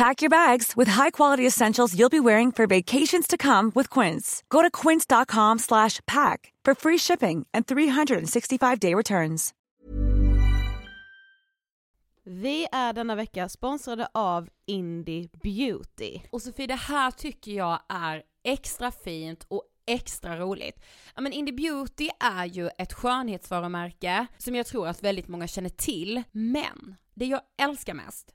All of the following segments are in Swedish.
Pack your bags with high-quality essentials you'll be wearing for vacations to come with Quince. Go to quince.com slash pack for free shipping and 365-day returns. Vi är denna vecka sponsrade av Indie Beauty. Och Sofie, det här tycker jag är extra fint och extra roligt. Ja men Indie Beauty är ju ett skönhetsvarumärke som jag tror att väldigt många känner till, men det jag älskar mest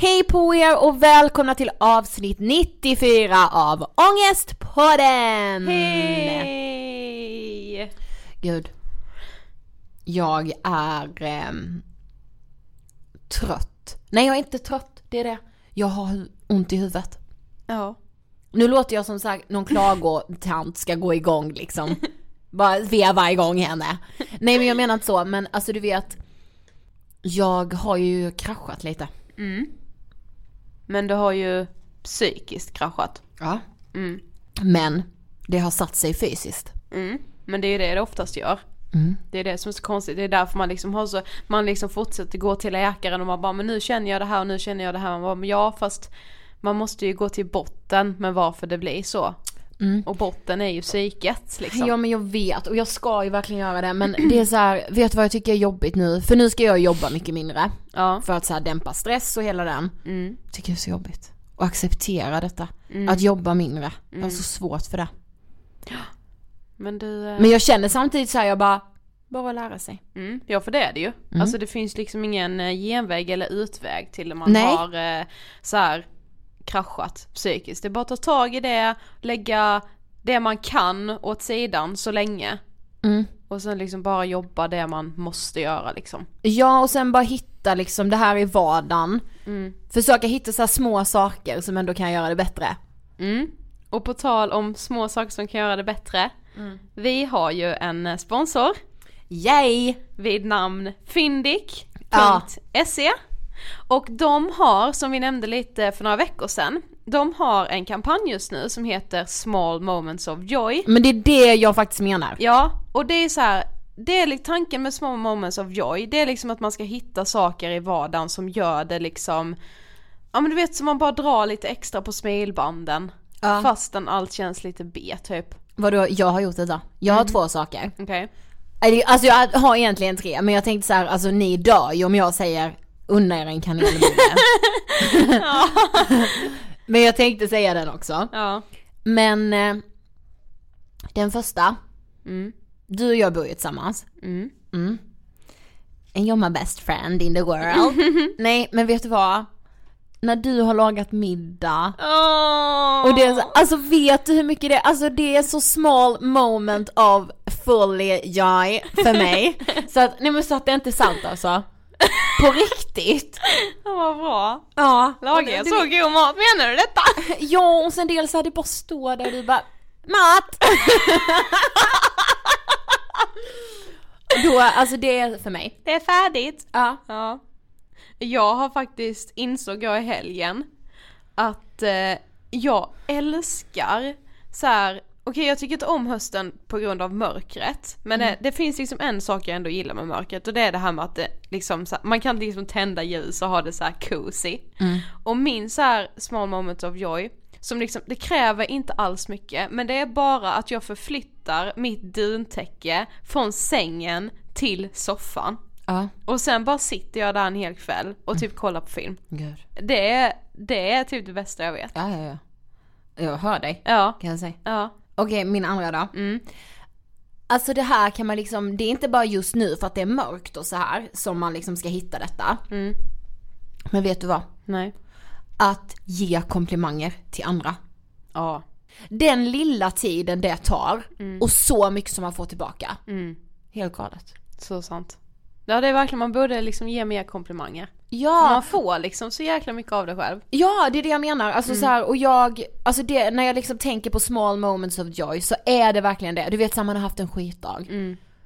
Hej på er och välkomna till avsnitt 94 av Ångestpodden! Hej! Gud. Jag är ehm, trött. Nej jag är inte trött, det är det. Jag har ont i huvudet. Ja. Nu låter jag som sagt någon klagotant ska gå igång liksom. Bara veva igång henne. Nej men jag menar inte så, men alltså du vet. Jag har ju kraschat lite. Men du har ju psykiskt kraschat. Ja. Mm. Men det har satt sig fysiskt. Mm. Men det är ju det det oftast gör. Mm. Det är det som är så konstigt. Det är därför man liksom har så, man liksom fortsätter gå till läkaren och man bara men nu känner jag det här och nu känner jag det här. Man bara, men ja fast man måste ju gå till botten med varför det blir så. Och botten är ju psyket liksom. Ja men jag vet och jag ska ju verkligen göra det men det är så här, vet du vad jag tycker är jobbigt nu? För nu ska jag jobba mycket mindre. Ja. För att så här dämpa stress och hela den. Mm. Tycker jag är så jobbigt. Och acceptera detta. Att jobba mindre. Jag har så svårt för det. Men du... eh, Men jag känner samtidigt så här, jag bara, bara lära sig. Mm, ja för det är det ju. Mm. Alltså det finns liksom ingen eh, genväg eller utväg till när man Nej. har eh, så här kraschat psykiskt. Det är bara att ta tag i det, lägga det man kan åt sidan så länge. Mm. Och sen liksom bara jobba det man måste göra liksom. Ja och sen bara hitta liksom det här i vardagen. Försöka hitta så små saker som ändå kan göra det bättre. Mm. Och på tal om små saker som kan göra det bättre. Vi har ju en eh, sponsor Yay! vid namn Fyndik.se Och de har, som vi nämnde lite för några veckor sedan, de har en kampanj just nu som heter Small Moments of Joy. Men det är det jag faktiskt menar. Ja, och det är så här. Det är tanken med Small Moments of Joy, det är liksom att man ska hitta saker i vardagen som gör det liksom Ja men du vet som man bara drar lite extra på smilbanden Ja. Fastän allt känns lite B typ. Vadå, jag har gjort detta. Jag har två saker. Okej. Eller, Alltså jag har egentligen tre, men jag tänkte så här, alltså ni dör ju om jag säger unna er en kanelbulle. men jag tänkte säga den också. Ja. Men eh, den första, Mm. du och jag bor ju tillsammans. Mm. Mm. And you're my best friend in the world. Nej men vet du vad? När du har lagat middag och det är så, alltså vet du hur mycket det är? Alltså det är så small moment of fully joy för mig. så att, nej men så att det inte är sant alltså. På riktigt. Ja vad bra. Ja. Lagar jag så god mat, menar du detta? Ja och sen dels hade det bara stå där och du bara Mat! Då, alltså det är för mig. Det är färdigt. Ja. Ja. Jag har faktiskt, insåg jag i helgen, att eh, jag älskar så här. Okej jag tycker inte om hösten på grund av mörkret, men det, det finns liksom en sak jag ändå gillar med mörkret och det är det här med att det liksom, så man kan liksom tända ljus och ha det så här cozy. Och min så här small moment of joy, som liksom, det kräver inte alls mycket, men det är bara att jag förflyttar mitt duntäcke från sängen till soffan. Ja. Och sen bara sitter jag där en hel kväll och typ kollar på film. Gud. Det är, det är typ det bästa jag vet. Ja, ja, ja. Jag hör dig, Ja, kan jag säga. ja. Okej, min andra då. Mm. Alltså det här kan man liksom, det är inte bara just nu för att det är mörkt och så här som man liksom ska hitta detta. Mm. Men vet du vad? Nej. Att ge komplimanger till andra. Ja. Den lilla tiden det tar och så mycket som man får tillbaka. Mm. Helt galet. Så sant. Ja det är verkligen, man borde liksom ge mer komplimanger. Ja, Man får liksom så jäkla mycket av det själv. ja det är det jag menar. Alltså så här, och jag, alltså det, när jag liksom tänker på small moments of joy så är det verkligen det. Du vet så här, man har haft en skitdag.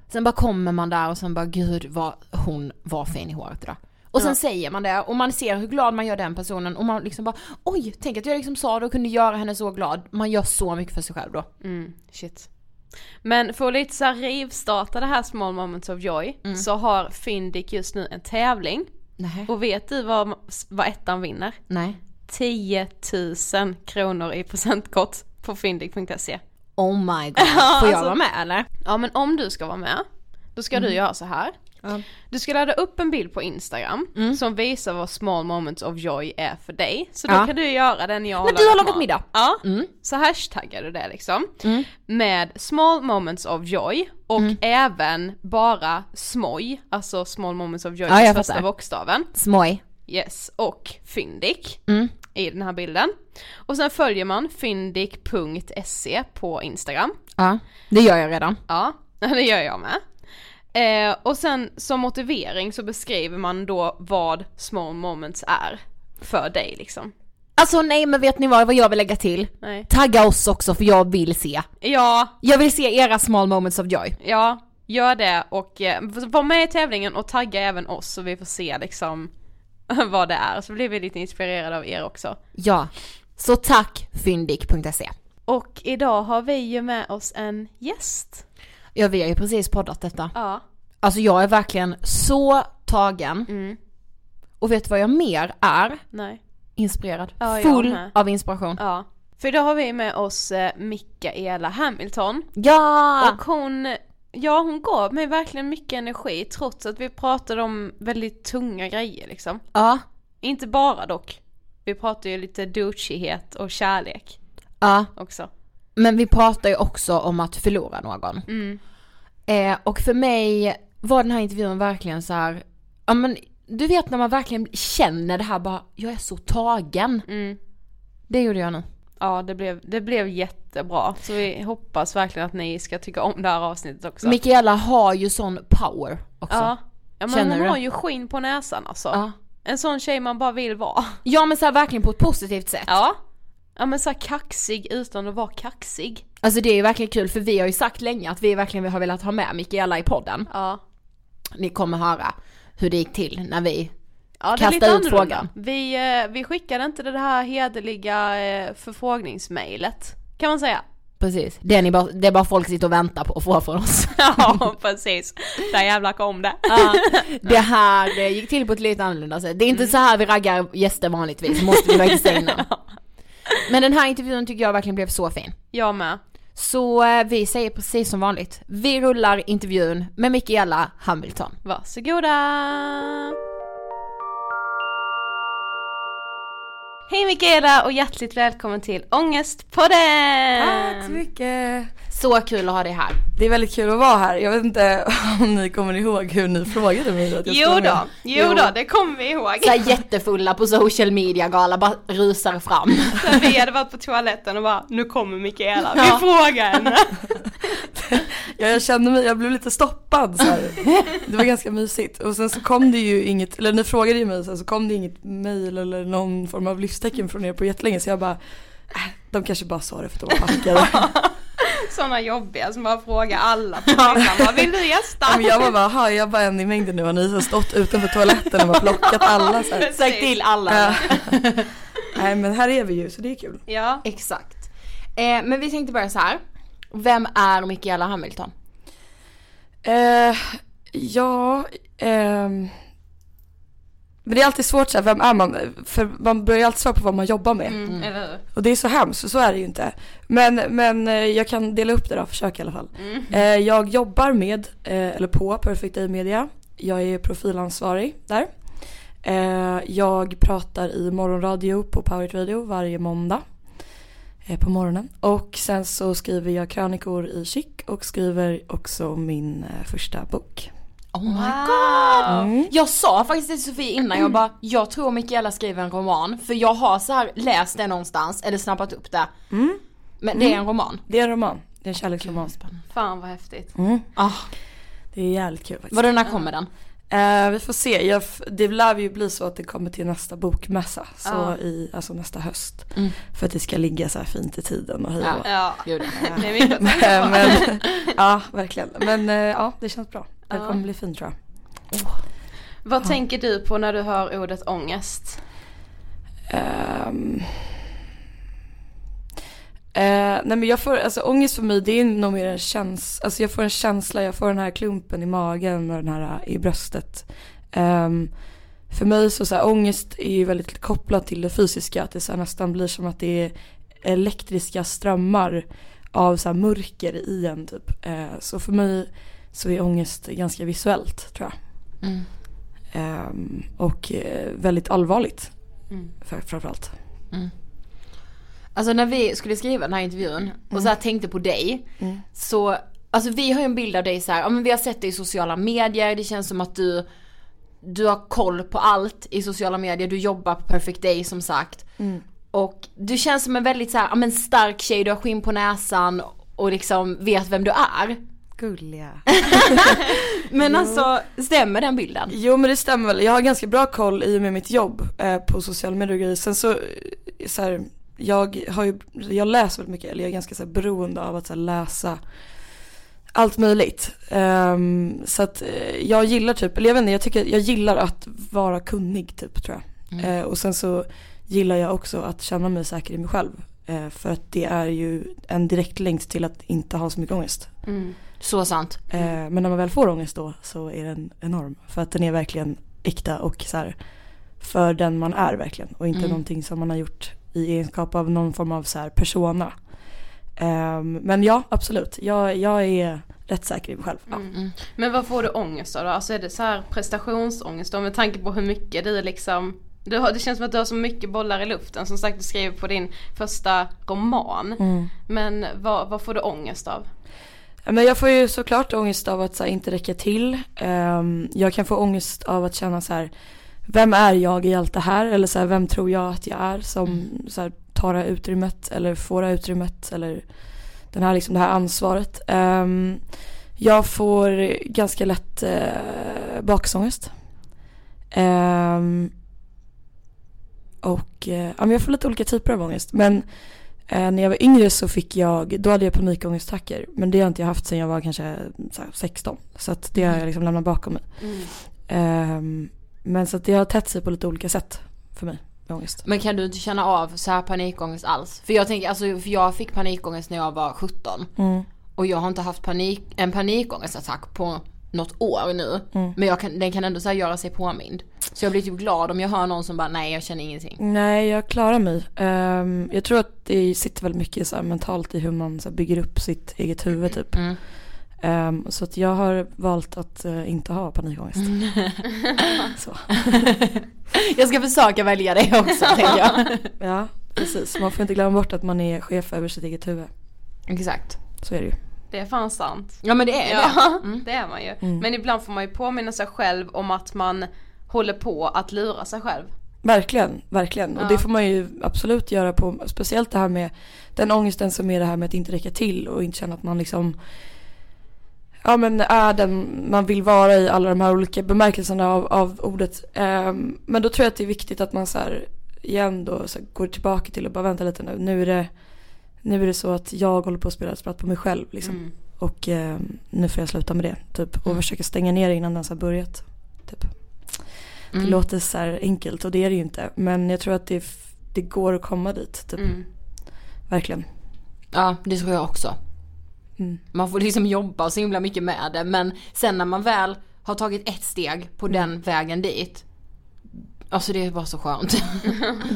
Sen bara kommer man där och sen bara gud vad hon var fin i håret idag. Och sen säger man det och man ser hur glad man gör den personen och man liksom bara oj, tänk att jag liksom sa det och kunde göra henne så glad. Man gör så mycket för sig själv då. Mm, shit. Men för att lite så här rivstarta det här small moments of joy så har Fyndik just nu en tävling. Nej. Och vet du vad, vad ettan vinner? Nej. 10 000 kronor i presentkort på fyndik.se. Oh my god. Får jag alltså- vara med eller? Ja men om du ska vara med, då ska du göra så här. Du ska ladda upp en bild på Instagram som visar vad small moments of joy är för dig. Så då Ja. kan du göra den jag När du har lagat middag. Ja, så hashtaggar du det liksom. Med small moments of joy och även bara smoj, alltså small moments of joy, Ja, ja, jag första bokstaven. Smoj. Yes, och fyndik Mm. i den här bilden. Och sen följer man fyndik.se på Instagram. Ja, det gör jag redan. Ja, det gör jag med. Eh, och sen som motivering så beskriver man då vad small moments är för dig liksom. Alltså nej men vet ni vad, vad jag vill lägga till? Nej. Tagga oss också för jag vill se. Ja, Jag vill se era small moments of joy. ja, gör det och eh, var med i tävlingen och tagga även oss så vi får se liksom vad det är. Så blir vi lite inspirerade av er också. Ja. Så tack fyndik.se. Och idag har vi ju med oss en gäst. Ja vi har ju precis poddat detta. Ja. Alltså jag är verkligen så tagen. Mm. Och vet du vad jag mer är? Nej. Inspirerad. Ja, Full av inspiration. Ja. För idag har vi med oss eh, Mikaela Hamilton. Ja! Och hon, ja hon gav mig verkligen mycket energi trots att vi pratade om väldigt tunga grejer liksom. Ja. Inte bara dock. Vi pratade ju lite douchighet och kärlek Ja. också. Men vi pratar ju också om att förlora någon. Mm. Eh, och för mig var den här intervjun verkligen så här, ja men du vet när man verkligen känner det här bara, jag är så tagen. Mm. Det gjorde jag nu. Ja det blev, det blev jättebra, så vi hoppas verkligen att ni ska tycka om det här avsnittet också. Mikaela har ju sån power också. ja. ja men Känner hon du? har ju skinn på näsan alltså. Ja. En sån tjej man bara vill vara. Ja men så här, verkligen på ett positivt sätt. Ja. Ja men så här kaxig utan att vara kaxig. Alltså det är ju verkligen kul för vi har ju sagt länge att vi verkligen har velat ha med Mikaela i podden. Ja. Ni kommer höra hur det gick till när vi Ja, det är Kasta lite ut frågan. Vi, eh, vi skickade inte det här hederliga eh, förfrågningsmailet, kan man säga. Precis, det är, bara, det är bara folk sitter och väntar på att få från oss. Ja, precis. Där jävlar kom det. Ja, det här eh, gick till på ett lite annorlunda sätt. Det är inte så här vi raggar gäster vanligtvis, måste vi faktiskt säga innan. Men den här intervjun tycker jag verkligen blev så fin. Jag med. Så eh, vi säger precis som vanligt, vi rullar intervjun med Mikaela Hamilton. Varsågoda! Hej Mikaela och hjärtligt välkommen till Ångestpodden! Tack så mycket! Så kul att ha dig här. Det är väldigt kul att vara här. Jag vet inte om ni kommer ihåg hur ni frågade mig att jag Jo då, med. jo då, det kommer vi ihåg. Så här jättefulla på social media gala, bara rusar fram. Så vi hade varit på toaletten och bara, nu kommer Mikaela, vi Ja. frågar henne. Ja, jag kände mig, jag blev lite stoppad så här. Det var ganska mysigt. Och sen så kom det ju inget, eller ni frågade ju mig sen så kom det inget mail eller någon form av livstecken från er på jättelänge så jag bara äh, de kanske bara sa det för att de var packade. Sådana jobbiga som bara frågar alla på fyllan, vad vill du gästa? Ja, men jag var bara, "Jaha, jag är bara en i mängden nu och ni har stått utanför toaletten och bara plockat alla så här. Sagt till alla. Nej men här är vi ju så det är kul. Ja, Exakt. Eh, men vi tänkte börja så här. Vem är Mikaela Hamilton? Eh, ja, ehm, men det är alltid svårt så här, vem är man? För man börjar alltid svara på vad man jobbar med. mm. hur? Och det är så hemskt, så är det ju inte. Men, men eh, jag kan dela upp det då, försöka i alla fall. Eh, jag jobbar med, eh, eller på Perfect Day Media. Jag är profilansvarig där. Jag pratar i morgonradio på Power It Radio varje måndag. På morgonen. Och sen så skriver jag krönikor i Chic och skriver också min första bok. Oh my god! Mm. Jag sa faktiskt till Sofie innan, jag bara, jag tror Mikaela skriver en roman, för jag har så här läst det någonstans, eller snappat upp det. Men det är en roman. Det är en roman, det är en kärleksroman. Fan vad häftigt. Mm. Ah, Det är jävligt kul faktiskt. vadå när kommer den? Eh, vi får se, jag, det lär ju bli så att det kommer till nästa bokmässa. Så Ja. i, alltså nästa höst. Mm. För att det ska ligga så här fint i tiden och hej Ja. Ja, det är mycket men, men, ja verkligen. Men eh, ja det känns bra. Det Ja. kommer bli fint tror jag. Vad tänker du på när du hör ordet ångest? Ehm. Eh, nej men jag får, alltså ångest för mig det är nog mer en känsla, alltså jag får en känsla, jag får den här klumpen i magen och den här i bröstet. Ehm, för mig så, så här, ångest är ju väldigt kopplat till det fysiska, att det så här, nästan blir som att det är elektriska strömmar av så här, mörker i en typ. Eh, så för mig så är ångest ganska visuellt tror jag. Mm. Ehm, och eh, väldigt allvarligt Mm. för, framförallt. Alltså när vi skulle skriva den här intervjun och så här tänkte på dig, Mm. så, alltså vi har ju en bild av dig så här, ja men vi har sett dig i sociala medier, det känns som att du, du har koll på allt i sociala medier, du jobbar på Perfect Day som sagt. Mm. Och du känns som en väldigt så här, ja men stark tjej, du har skinn på näsan och liksom vet vem du är. Gulliga. Men alltså, stämmer den bilden? Jo men det stämmer väl. Jag har ganska bra koll i och med mitt jobb eh, på sociala medier och grejer. Sen så, eh, så här, jag har ju, jag läser väldigt mycket, eller jag är ganska så här, beroende av att så här, läsa allt möjligt. Ehm, så att eh, jag gillar typ, eller jag vet inte, jag tycker jag gillar att vara kunnig typ tror jag. Eh, och sen så gillar jag också att känna mig säker i mig själv. Eh, för att det är ju en direkt länk till att inte ha så mycket ångest. Mm. Så sant. Eh, men när man väl får ångest då så är den enorm. För att den är verkligen äkta och så här, för den man är verkligen. Och inte Mm. någonting som man har gjort i egenskap av någon form av så här persona. Ehm, men ja, absolut. Jag, jag är rätt säker i mig själv. Ja. Mm. Men vad får du ångest av då? Alltså är det så här prestationsångest då med tanke på hur mycket du liksom Du har, det känns som att du har så mycket bollar i luften. Som sagt du skriver på din första roman. Mm. Men vad, vad får du ångest av? Men jag får ju såklart ångest av att så här, inte räcka till. Ehm, jag kan få ångest av att känna så här, vem är jag i allt det här? Eller så här, vem tror jag att jag är som så här, tar det här utrymmet eller får det här utrymmet eller den här, liksom, det här ansvaret. Ehm, jag får ganska lätt uh, bakångest. Ehm, och uh, ja, men jag får lite olika typer av ångest. Men Eh, när jag var yngre så fick jag, då hade jag panikångestattacker. Men det har inte jag haft sedan jag var kanske så 16. Så att det har jag liksom lämnat bakom mig. Mm. Eh, men så att det har tätt sig på lite olika sätt för mig. Ångest. Men kan du inte känna av så här panikångest alls? För jag tänker, alltså för jag fick panikångest när jag var 17. Mm. Och jag har inte haft panik, en panikångestattack på något år nu. Mm. Men jag kan, den kan ändå så göra sig påmind. Så jag blir typ glad om jag hör någon som bara nej jag känner ingenting. Nej jag klarar mig. Um, jag tror att det sitter väldigt mycket så mentalt i hur man så bygger upp sitt eget huvud typ. Mm. Um, så att jag har valt att uh, inte ha panikångest. så. jag ska försöka välja det också tänker jag. Ja precis, man får inte glömma bort att man är chef över sitt eget huvud. Exakt. Så är det ju. Det är fan sant. Ja men det är ja, det. Mm. det är man ju. Mm. Men ibland får man ju påminna sig själv om att man håller på att lura sig själv. Verkligen, verkligen. Ja. Och det får man ju absolut göra på, speciellt det här med den ångesten som är det här med att inte räcka till och inte känna att man liksom Ja men är den man vill vara i alla de här olika bemärkelserna av, av ordet. Um, men då tror jag att det är viktigt att man så här, igen då så här, går tillbaka till och bara vänta lite nu. Nu är det, nu är det så att jag håller på att spela ett spratt på mig själv liksom. Mm. Och um, nu får jag sluta med det typ. Och Mm. försöka stänga ner innan den ens har börjat. Typ. Det Mm. låter så enkelt och det är det ju inte. Men jag tror att det, det går att komma dit. Typ. Mm. Verkligen. Ja det tror jag också. Mm. Man får liksom jobba så himla mycket med det men sen när man väl har tagit ett steg på den vägen dit. Alltså det är bara så skönt.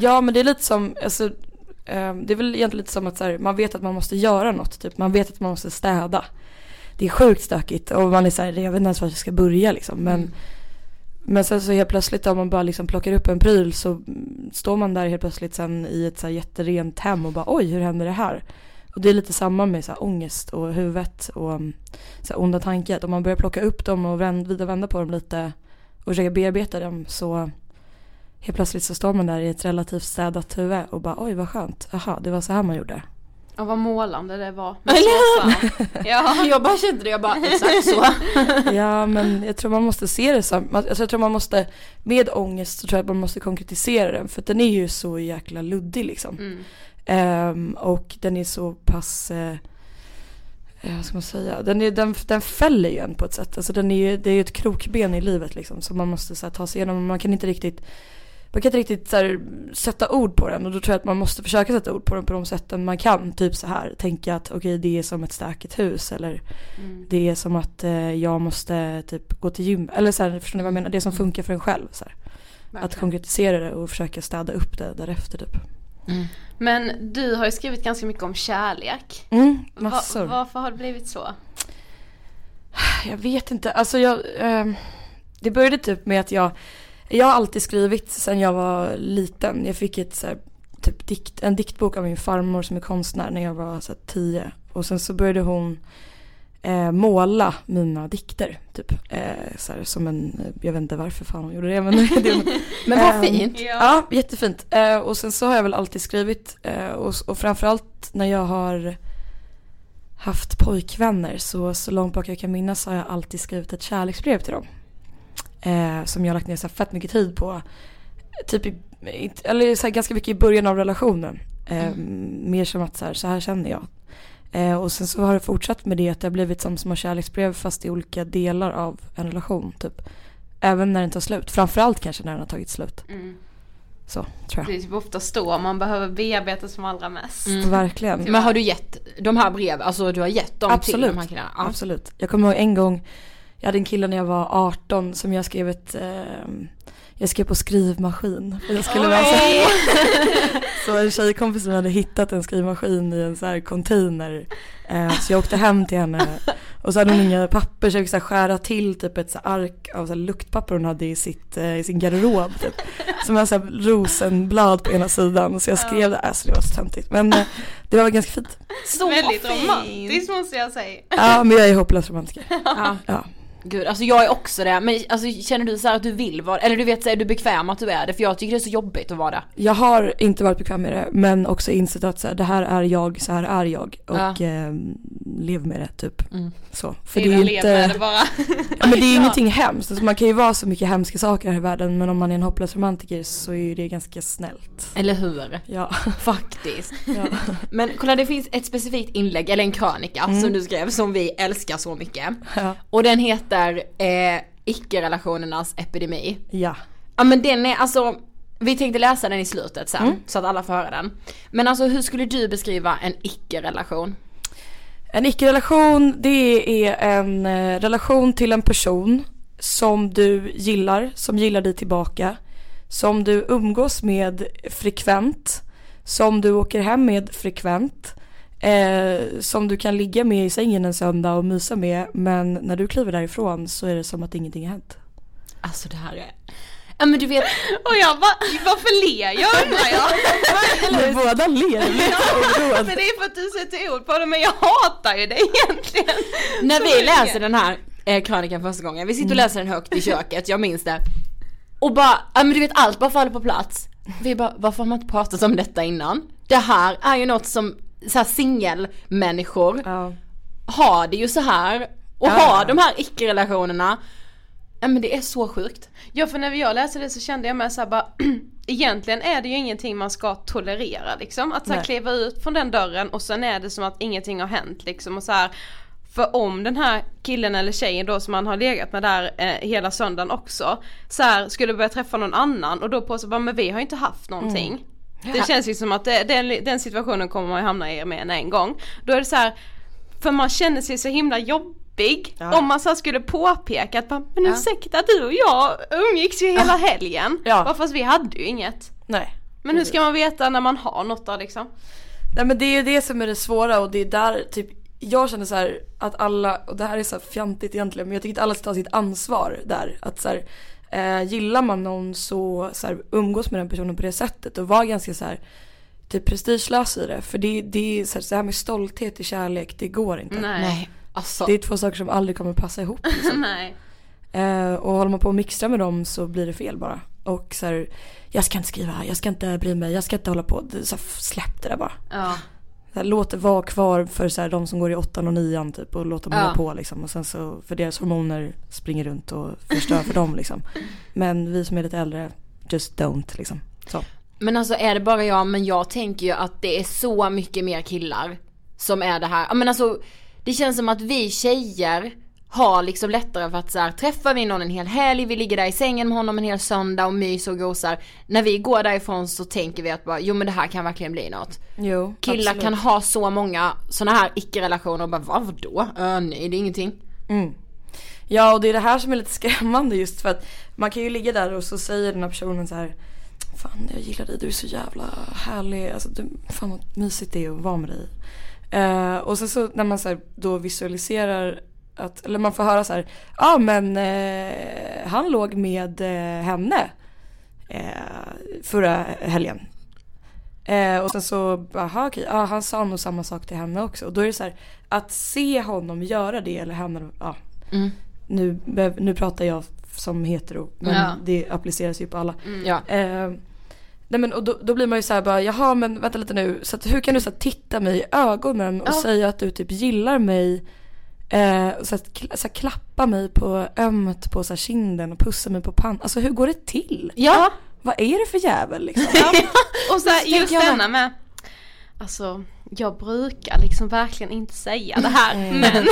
Ja men det är lite som, alltså, eh, det är väl egentligen lite som att så här, man vet att man måste göra något. Typ. Man vet att man måste städa. Det är sjukt stökigt och man är så här, jag vet inte ens var jag ska börja liksom. Men, Mm. men sen så helt plötsligt om man bara liksom plockar upp en pryl så står man där helt plötsligt sen i ett så här jätterent hem och bara oj hur händer det här? Och det är lite samma med så här ångest och huvudet och mm, så här onda tankar. Om man börjar plocka upp dem och vänd, vida vända på dem lite och försöka bearbeta dem så helt plötsligt så står man där i ett relativt städat huvud och bara oj vad skönt, aha det var så här man gjorde. Och vad målande det var. Ja. jag bara kände det, jag bara exakt så. Ja men jag tror man måste se det som, alltså, jag tror man måste, med ångest så tror jag att man måste konkretisera den för att den är ju så jäkla luddig liksom. Mm. Ehm, och den är så pass, eh, vad ska man säga, den, är, den, den fäller ju en på ett sätt. Alltså den är ju, det är ju ett krokben i livet liksom som man måste så här, ta sig igenom. Man kan inte riktigt, man kan inte riktigt så här, sätta ord på den och då tror jag att man måste försöka sätta ord på den på de sätten man kan. Typ så här, tänka att okej det är som ett stökigt hus eller Mm. det är som att eh, jag måste typ gå till gym. Eller så här, förstår ni vad jag menar? Det som funkar för en själv. Så. Att konkretisera det och försöka städa upp det därefter typ. Men du har ju skrivit ganska mycket om kärlek. Mm, Va, massor. varför har det blivit så? Jag vet inte, alltså jag, ehm, det började typ med att jag, jag har alltid skrivit sedan jag var liten. Jag fick ett så här, typ dikt, en diktbok av min farmor som är konstnär när jag var så här, tio. Och sen så började hon eh, måla mina dikter. Typ. Eh, så här, som en, jag vet inte varför fan hon gjorde det men det, Men vad Ehm, fint. Ja, jättefint. Eh, och sen så har jag väl alltid skrivit eh, och, och framförallt när jag har haft pojkvänner så, så långt bak jag kan minnas har jag alltid skrivit ett kärleksbrev till dem. Eh, som jag har lagt ner så fett mycket tid på. Typ i, eller så här ganska mycket i början av relationen. Eh, Mer som att så här, så här känner jag. Eh, och sen så har det fortsatt med det att det har blivit som små kärleksbrev fast i olika delar av en relation. Typ. Även när den tar slut. Framförallt kanske när den har tagit slut. Mm. Så tror Det jag. är typ ofta då man behöver bearbeta som allra mest. Mm. Verkligen. Men har du gett de här brev, alltså du har gett dem till Absolut. de här killarna? Ja. Absolut. Jag kommer ihåg en gång, jag hade en kille när jag var 18 som jag skrev ett, eh, jag skrev på skrivmaskin. För jag skulle läsa. så en tjejkompis som hade hittat en skrivmaskin i en så här container. Eh, så jag åkte hem till henne och så hade hon inga papper så jag fick så skära till typ ett så ark av så luktpapper hon hade i, sitt, eh, i sin garderob. Typ. Som var så här rosenblad på ena sidan så jag skrev det, alltså det var så töntigt. Men eh, det var ganska fint. Så Väldigt fint. romantiskt måste jag säga. Ja men jag är hopplös romantiker. Ja. Ja. Gud, alltså jag är också det, men alltså, känner du så här att du vill vara, eller du vet så är du bekväm att du är det? För jag tycker det är så jobbigt att vara det. Jag har inte varit bekväm med det men också insett att så här, det här är jag, så här är jag och Ja. eh, lev med det typ. Mm. Så. För det är ju lev med inte, det bara. ja, men det är ju ingenting hemskt. Alltså, man kan ju vara så mycket hemska saker här i världen men om man är en hopplös romantiker så är ju det ganska snällt. Eller hur? Ja. Faktiskt. ja. Men kolla det finns ett specifikt inlägg, eller en krönika som du skrev som vi älskar så mycket. Ja. Och den heter eh, Icke-relationernas epidemi. ja. Ja men den är alltså, vi tänkte läsa den i slutet sen så att alla får höra den. Men alltså hur skulle du beskriva en icke-relation? En icke-relation det är en eh, relation till en person som du gillar, som gillar dig tillbaka. Som du umgås med frekvent. Som du åker hem med frekvent. Eh, som du kan ligga med i sängen en söndag och mysa med. Men när du kliver därifrån så är det som att ingenting har hänt. Alltså det här är, ja men du vet, Och jag bara, varför ler jag undrar jag? Eller båda ler, oroad. Men det är för att du sätter ord på det men jag hatar ju det egentligen. när vi läser den här eh, krönikan första gången, vi sitter och läser den högt i köket, jag minns det. Och bara, ja men du vet allt bara faller på plats. Vi bara, varför har man inte pratat om detta innan? Det här är ju något som så här singelmänniskor Ja. har det ju så här och Ja. har de här icke-relationerna. Ja men det är så sjukt. Ja för när jag läste det så kände jag mig såhär bara Egentligen är det ju ingenting man ska tolerera liksom. Att så här, Nej. kliva ut från den dörren och sen är det som att ingenting har hänt liksom och så här. För om den här killen eller tjejen då som man har legat med där eh, hela söndagen också så här, skulle börja träffa någon annan och då på sig bara men vi har ju inte haft någonting. Det känns ju som att det, den, den situationen kommer man hamna i med en gång. Då är det så här, för man känner sig så himla jobbig Ja. om man så skulle påpeka att men ursäkta du och jag umgicks ju hela helgen. Ja. Bara fast vi hade ju inget. Nej. Men hur ska man veta när man har något då liksom? Nej men det är ju det som är det svåra och det är där typ jag känner så här att alla, och det här är så här fjantigt egentligen men jag tycker att alla ska ta sitt ansvar där. Att så här, eh, gillar man någon så, så här, umgås med den personen på det sättet och var ganska så här typ prestigelös i det. För det, det är så här, så här med stolthet i kärlek, det går inte. Nej. Alltså. Det är två saker som aldrig kommer passa ihop. Liksom. Nej. Eh, och håller man på och mixtrar med dem så blir det fel bara. Och så här, jag ska inte skriva, jag ska inte bry mig, jag ska inte hålla på. Det- Så här, släpp det där bara. Ja. Här, låt det vara kvar för så här, de som går i åttan och nian typ och låt dem Ja. hålla på liksom. Och sen så, för deras hormoner springer runt och förstör för dem liksom. Men vi som är lite äldre, just don't liksom. Så. Men alltså är det bara jag, men jag tänker ju att det är så mycket mer killar som är det här. Men alltså det känns som att vi tjejer har liksom lättare för att så här, träffar vi någon en hel helg, vi ligger där i sängen med honom en hel söndag och myser och gosar. När vi går därifrån så tänker vi att bara, jo men det här kan verkligen bli något. Jo, Killar absolut. kan ha så många sådana här icke-relationer och bara, vad, vadå? Äh, nej det är ingenting. Mm. Ja och det är det här som är lite skrämmande just för att man kan ju ligga där och så säger den här personen så här Fan jag gillar dig, du är så jävla härlig, alltså du, fan vad mysigt det är att vara med dig. Eh, och sen så när man så här, då visualiserar att, eller man får höra så här, ja ah, men eh, han låg med eh, henne eh, förra helgen. Eh, och sen så, aha okej, ja, han sa nog samma sak till henne också. Och då är det så här, att se honom göra det eller henne, ja. Mm. Nu, nu pratar jag som hetero men Ja. det appliceras ju på alla. Ja. Eh, nej men och då, då blir man ju så här bara, jaha men vänta lite nu, så att, hur kan du så här, titta mig i ögonen och Ja. säga att du typ gillar mig eh, och så att, så här, klappa mig på ömt på så här, kinden och pussa mig på pannan. Alltså hur går det till? Ja. Vad är det för jävel liksom? Ja. Och så här, just jag denna med Alltså jag brukar liksom verkligen inte säga det här Mm. men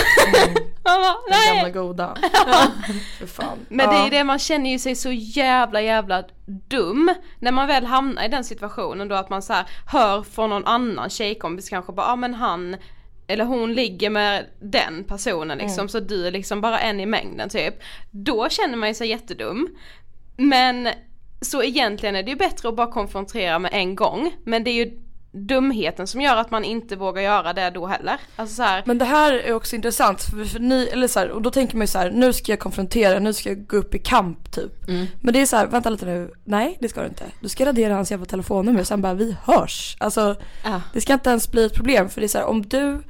Man bara, Den gamla goda. för fan. Men det är det man känner ju sig så jävla jävla dum när man väl hamnar i den situationen då att man så hör från någon annan tjejkompis kanske bara, ja ah, men han eller hon ligger med den personen liksom Mm. så du är liksom bara en i mängden typ. Då känner man ju sig jättedum. Men Så egentligen är det ju bättre att bara konfrontera med en gång, men det är ju dumheten som gör att man inte vågar göra det då heller. Alltså så här, Men det här är också intressant för, för ni, eller så här, och då tänker man ju så här, nu ska jag konfrontera, nu ska jag gå upp i kamp typ. Mm. Men det är så här, vänta lite nu, nej det ska du inte. Du ska radera hans jävla telefonnummer och sen bara vi hörs. Alltså Ja. det ska inte ens bli ett problem för det är så här, om du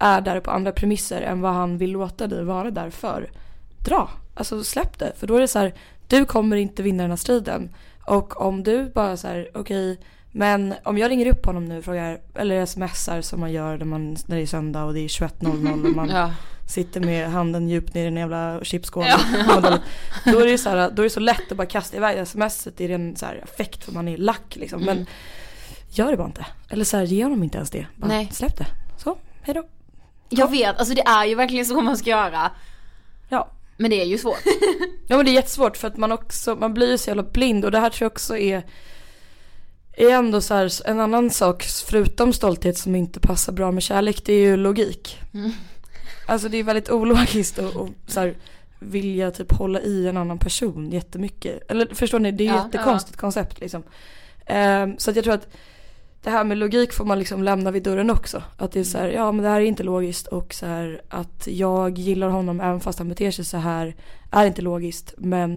är där på andra premisser än vad han vill låta dig vara där för. Dra, alltså släpp det. För då är det så här, du kommer inte vinna den här striden. Och om du bara så här, okej, men om jag ringer upp honom nu och frågar, eller smsar som man gör när, man, när det är söndag och det är 21.00 och man Ja. sitter med handen djupt ner i den jävla chipsskålen. Då är det så här, då är det så lätt att bara kasta iväg smset i ren så här affekt för man är lack liksom. Men gör det bara inte. Eller så här, ge honom inte ens det. Bara Nej. släpp det. Så, hejdå. Jag vet, alltså det är ju verkligen så man ska göra. Ja. Men det är ju svårt. Ja men det är jättesvårt för att man också, man blir ju så jävla blind och det här tror jag också är är ändå så här, en annan sak förutom stolthet som inte passar bra med kärlek det är ju logik. Alltså det är väldigt ologiskt och, och så här, vilja typ hålla i en annan person jättemycket. Eller förstår ni, det är Ja. ett jättekonstigt koncept liksom. Ehm, så att jag tror att det här med logik får man liksom lämna vid dörren också. Att det är så här, ja men det här är inte logiskt och så här att jag gillar honom även fast han beter sig så här är inte logiskt men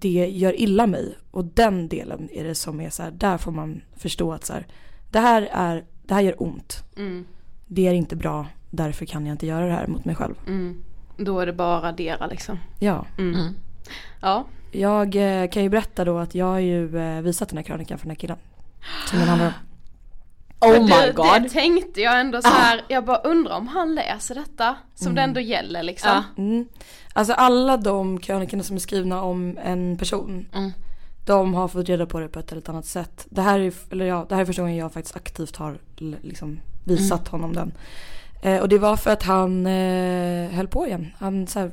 det gör illa mig. Och den delen är det som är så här, där får man förstå att så här, det här är, det här gör ont. mm, Det är inte bra, därför kan jag inte göra det här mot mig själv. mm. Då är det bara radera liksom. Ja. Mm. Ja. Jag eh, kan ju berätta då att jag har ju eh, visat den här krönikan för den här killen. Som den handlar om. Oh my det, god. Ah. Det tänkte jag ändå så här. jag bara undrar om han läser detta som det ändå gäller liksom. Ja. Mm. Alltså alla de krönikorna som är skrivna om en person. Mm. De har fått reda på det på ett eller annat sätt. Det här är, eller ja, det här är första gången jag faktiskt aktivt har liksom visat Mm. honom den. Eh, och det var för att han eh, höll på igen. Han så här,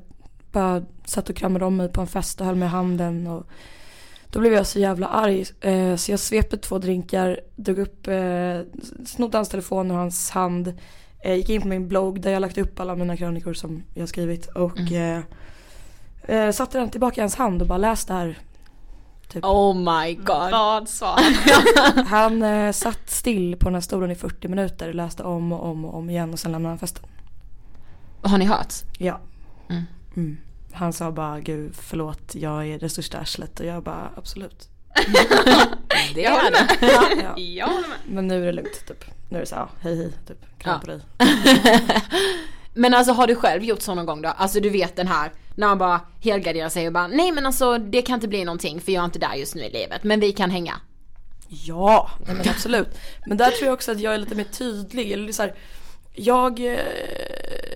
bara satt och kramade om mig på en fest och höll mig i handen. Och då blev jag så jävla arg. Eh, så jag svepte två drinkar, drog upp, eh, snodde hans telefon ur hans hand. Eh, gick in på min blogg där jag lagt upp alla mina krönikor som jag skrivit. Och Mm. eh, satte den tillbaka i hans hand och bara läste här. Typ. Oh my god. Vad sa han? Han eh, satt still på den här stolen i 40 minuter, läste om och om och om igen och sen lämnade han festen. Har ni hört? Ja. Mm. Mm. Han sa bara gud förlåt jag är det största arslet och jag bara absolut. Det Jag håller med. Ja, ja. Jag håller med. Men nu är det lugnt typ. Nu är det så ja, hej hej typ. Kram Ja. på dig. Men alltså har du själv gjort så någon gång då? Alltså du vet den här, när man bara helgarderar sig och bara nej men alltså det kan inte bli någonting för jag är inte där just nu i livet men vi kan hänga. Ja, nej men absolut. Men där tror jag också att jag är lite mer tydlig. Eller så här, jag, eh,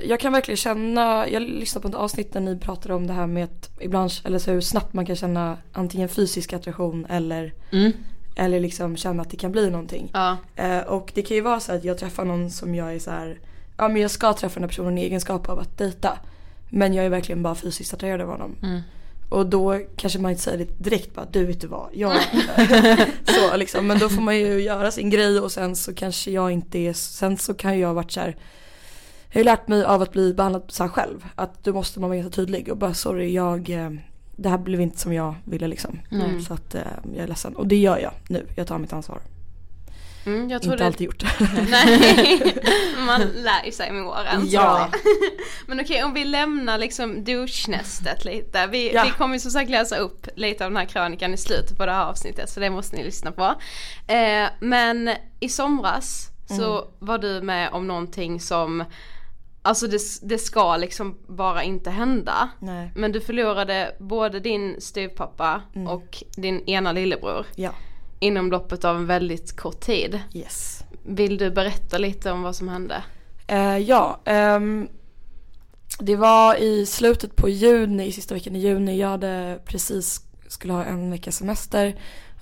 jag kan verkligen känna, jag lyssnade på ett avsnitt där ni pratade om det här med att ibland, eller så hur snabbt man kan känna antingen fysisk attraktion eller, Mm. eller liksom känna att det kan bli någonting. Ja. Eh, och det kan ju vara så att jag träffar någon som jag är så här, ja men jag ska träffa den här personen i egenskap av att dejta. Men jag är verkligen bara fysiskt attraherad av honom. Mm. Och då kanske man inte säger det direkt bara du vet du vad, jag så liksom. Men då får man ju göra sin grej och sen så kanske jag inte är, sen så kan jag ha varit så här, Jag har ju lärt mig av att bli behandlad så här själv. Att då måste man vara ganska tydlig och bara sorry jag eh, det här blev inte som jag ville liksom. Mm. Så att eh, jag är ledsen. Och det gör jag nu. Jag tar mitt ansvar. Mm, jag tror inte det... alltid gjort. Nej, man lär sig med åren. Ja. Men okej om vi lämnar liksom douchnästet lite. Vi, Ja. vi kommer som sagt läsa upp lite av den här krönikan i slutet på det här avsnittet så det måste ni lyssna på. Eh, men i somras så Mm. var du med om någonting som Alltså det, det ska liksom bara inte hända. Nej. Men du förlorade både din styvpappa Mm. och din ena lillebror Ja. Inom loppet av en väldigt kort tid. Yes. Vill du berätta lite om vad som hände? Eh, ja, ehm, det var i slutet på juni, i sista veckan i juni. Jag hade precis, skulle ha en veckas semester.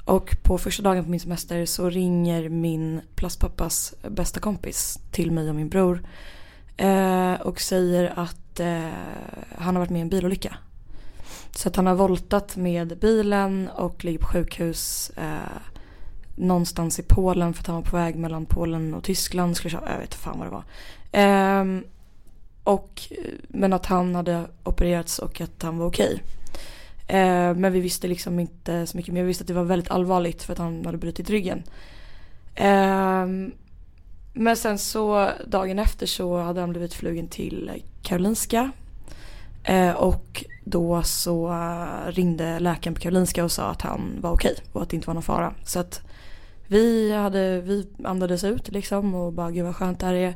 Och på första dagen på min semester så ringer min plastpappas bästa kompis till mig och min bror. Eh, och säger att eh, han har varit med i en bilolycka. Så att han har voltat med bilen och ligger på sjukhus. Eh, någonstans i Polen för att han var på väg mellan Polen och Tyskland. Skulle köra, jag vet inte fan vad det var. Eh, och, men att han hade opererats och att han var okej. Eh, men vi visste liksom inte så mycket mer. Vi visste att det var väldigt allvarligt för att han hade brutit ryggen. Ehm, men sen så dagen efter så hade han blivit flugen till Karolinska. Eh, och då så ringde läkaren på Karolinska och sa att han var okej och att det inte var någon fara. Så att vi, hade, vi andades ut liksom och bara gud vad skönt det här är.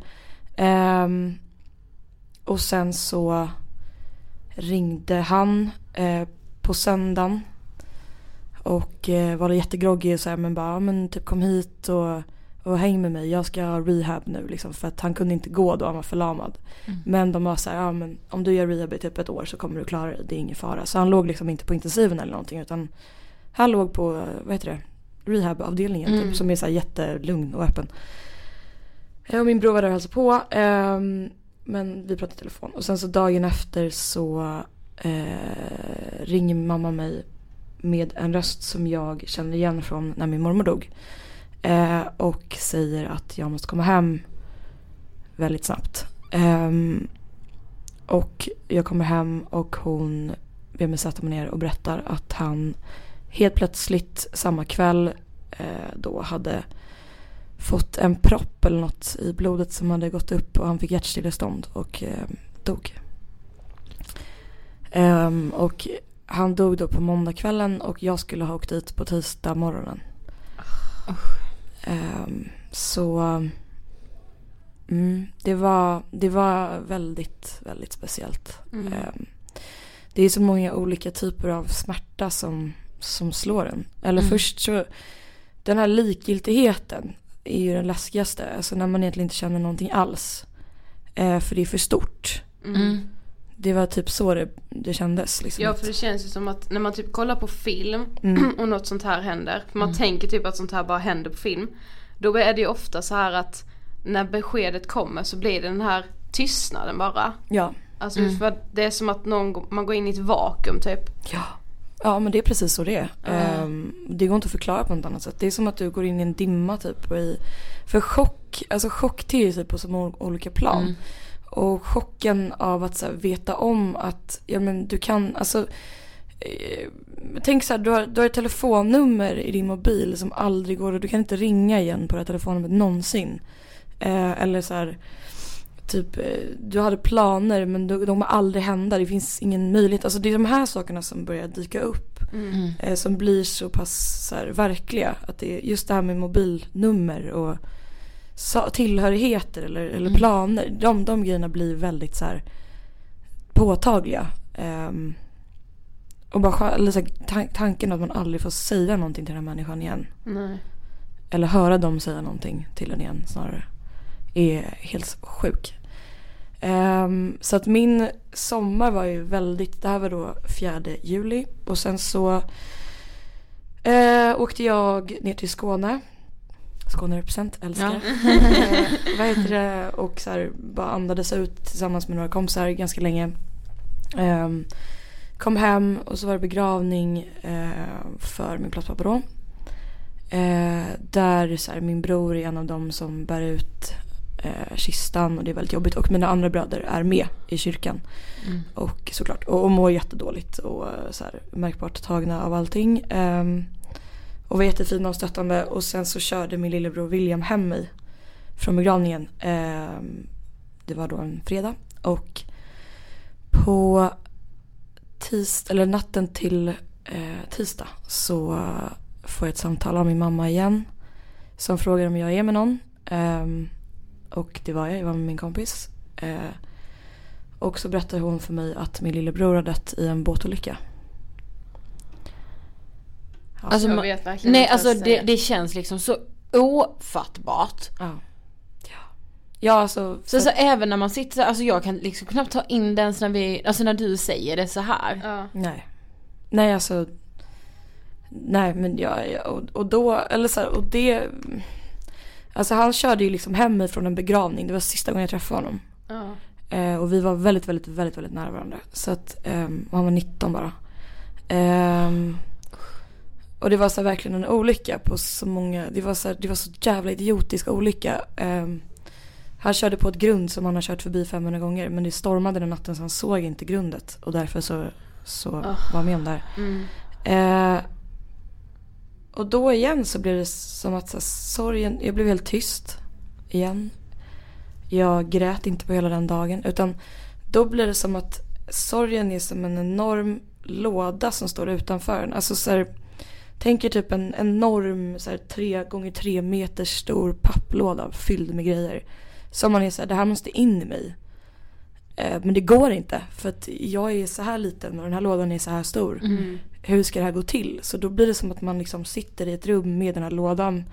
Ehm, och sen så ringde han eh, på söndagen. Och eh, var jättegroggig och så här, men bara, men typ kom hit och, och häng med mig. Jag ska ha rehab nu liksom. För att han kunde inte gå då, han var förlamad. Men de var så här, ja men om du gör rehab i typ ett år så kommer du klara det, det är ingen fara. Så han låg liksom inte på intensiven eller någonting utan han låg på, eh, vad heter det, rehabavdelningen typ, som är så här jättelugn och öppen. Eh, Och min bror var där och hälsade på. ehm, men vi pratade i telefon. Och sen så dagen efter så eh, ringer mamma mig med en röst som jag känner igen från när min mormor dog. Eh, och säger att jag måste komma hem väldigt snabbt. Eh, och jag kommer hem och hon ber mig sätta mig ner och berättar att han helt plötsligt samma kväll eh, då hade fått en propp eller något i blodet som hade gått upp och han fick hjärtstillestånd och eh, dog. Ehm, och han dog då på måndagskvällen och jag skulle ha åkt dit på tisdag morgonen. Ehm, så mm, det, var, det var väldigt, väldigt speciellt. Mm. Ehm, det är så många olika typer av smärta som, som slår en. Eller Mm. först så, den här likgiltigheten är ju den läskigaste. Alltså när man egentligen inte känner någonting alls. Eh, för det är för stort. Mm. Det var typ så det, det kändes. Liksom. Ja för det känns ju som att när man typ kollar på film Mm. och något sånt här händer. För man tänker typ att sånt här bara händer på film. Då är det ju ofta så här att när beskedet kommer så blir det den här tystnaden bara. Ja. Alltså för att det är som att någon, man går in i ett vakuum typ. Ja. Ja men det är precis så det är. Ehm, det går inte att förklara på något annat sätt. Det är som att du går in i en dimma typ. I, för chock, alltså chock ter sig på så många olika plan. Och chocken av att så här, veta om att, ja men du kan, alltså eh, Tänk så här, du har, du har ett telefonnummer i din mobil som aldrig går och du kan inte ringa igen på det här telefonnumret någonsin. Eh, eller så här, typ eh, du hade planer men de, kommer aldrig hända, det finns ingen möjlighet. Alltså det är de här sakerna som börjar dyka upp. Eh, som blir så pass så här, verkliga. Att det är just det här med mobilnummer och tillhörigheter eller, eller planer. De, de grejerna blir väldigt så här påtagliga. Ehm, och bara eller så här, tan- tanken att man aldrig får säga någonting till den här människan igen. Nej. Eller höra dem säga någonting till en igen snarare. Är helt sjuk. Ehm, så att min sommar var ju väldigt, det här var då 4 juli. Och sen så eh, åkte jag ner till Skåne. Skåne represent, älskar. eh, vad heter det? Och så här, bara andades ut tillsammans med några kompisar ganska länge. Ehm, kom hem och så var det begravning eh, för min plastpappa då. Eh, där så här, min bror är en av dem som bär ut eh, kistan och det är väldigt jobbigt. Och mina andra bröder är med i kyrkan. Mm. Och såklart, och, och mår jättedåligt och eh, så här, märkbart tagna av allting. Och var jättefina och stöttande och sen så körde min lillebror William hem mig från begravningen. Eh, det var då en fredag och på tisdag, eller natten till eh, tisdag så får jag ett samtal av min mamma igen. Som frågar om jag är med någon. Eh, och det var jag, jag var med min kompis. Eh, och så berättar hon för mig att min lillebror har dött i en båtolycka. Alltså, jag vet verkligen Nej inte alltså det, det känns liksom så ofattbart. Ja. Ja, alltså. Så, så även när man sitter så- alltså jag kan liksom knappt ta in den när vi, alltså när du säger det så här. Ja. Nej. Nej alltså. Nej men jag, och, och då, eller så här, och det. Alltså han körde ju liksom hem mig från en begravning. Det var sista gången jag träffade honom. Ja. Eh, och vi var väldigt, väldigt, väldigt, väldigt nära varandra. Så att, och han var 19 bara. Ehm, och det var så verkligen en olycka på så många, det var så, här, det var så jävla idiotisk olycka. Ehm, han körde på ett grund som han har kört förbi 500 gånger men det stormade den natten så han såg inte grundet och därför så, så var han med om det här. Mm. Eh, och då igen så blev det som att så här, sorgen, jag blev helt tyst igen. Jag grät inte på hela den dagen utan då blir det som att sorgen är som en enorm låda som står utanför en. Alltså så här, tänk er typ en enorm så här, tre gånger tre meter stor papplåda fylld med grejer. Som man är så här, det här måste in i mig. Eh, men det går inte för att jag är så här liten och den här lådan är så här stor Mm. hur ska det här gå till? Så då blir det som att man liksom sitter i ett rum med den här lådan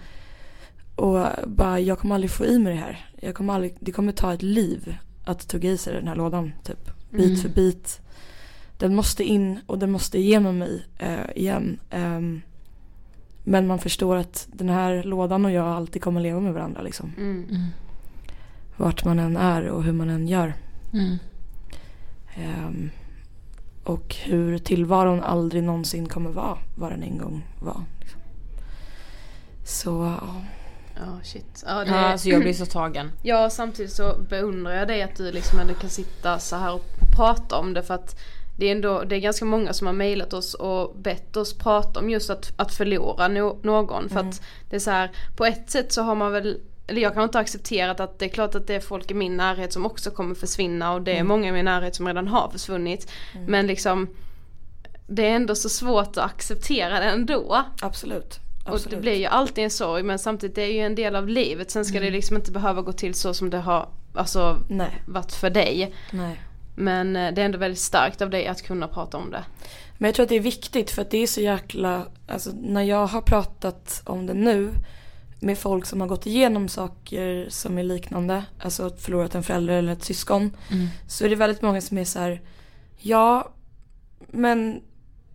och bara jag kommer aldrig få i mig det här. Jag kommer aldrig, det kommer ta ett liv att tugga i sig den här lådan typ. Bit Mm. för bit. Den måste in och den måste igenom mig eh, igen. Ehm, men man förstår att den här lådan och jag alltid kommer leva med varandra liksom. Mm. Vart man än är och hur man än gör. Mm. Ehm, och hur tillvaron aldrig någonsin kommer vara vad den en gång var. Liksom. Så ja. Ja shit. Ja, det, Ja, alltså jag blir så tagen. Ja samtidigt så beundrar jag dig att du liksom ändå kan sitta så här och prata om det för att det är ändå, det är ganska många som har mejlat oss och bett oss prata om just att, att förlora no, någon för att det är så här, på ett sätt så har man väl eller jag kan inte accepterat att det är klart att det är folk i min närhet som också kommer försvinna och det är många i min närhet som redan har försvunnit. Men liksom det är ändå så svårt att acceptera det ändå. Absolut. Och Absolut. det blir ju alltid en sorg men samtidigt det är ju en del av livet. Sen ska det liksom inte behöva gå till så som det har alltså, Nej. varit för dig. Nej. Men eh, det är ändå väldigt starkt av dig att kunna prata om det. Men jag tror att det är viktigt för att det är så jäkla, alltså när jag har pratat om det nu med folk som har gått igenom saker som är liknande, alltså förlorat en förälder eller ett syskon. Så är det väldigt många som är så här, ja men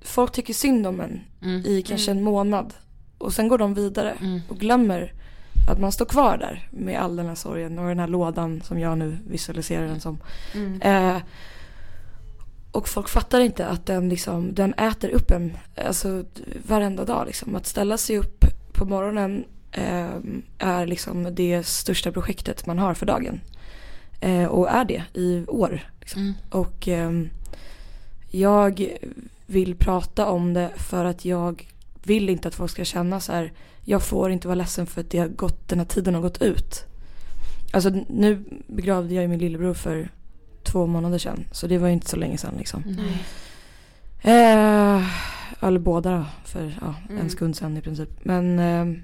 folk tycker synd om en i kanske en månad. Och sen går de vidare och glömmer att man står kvar där med all den här sorgen och den här lådan som jag nu visualiserar den som. Eh, och folk fattar inte att den, liksom, den äter upp en alltså, varenda dag. Liksom. Att ställa sig upp på morgonen eh, är liksom det största projektet man har för dagen. Eh, och är det i år. Liksom. Och ehm, jag vill prata om det för att jag vill inte att folk ska känna så här. Jag får inte vara ledsen för att det har gått, den här tiden har gått ut. Alltså nu begravde jag ju min lillebror för två månader sedan. Så det var ju inte så länge sedan liksom. Eh, eller båda då, för ja, en sekund sedan i princip. Men, eh,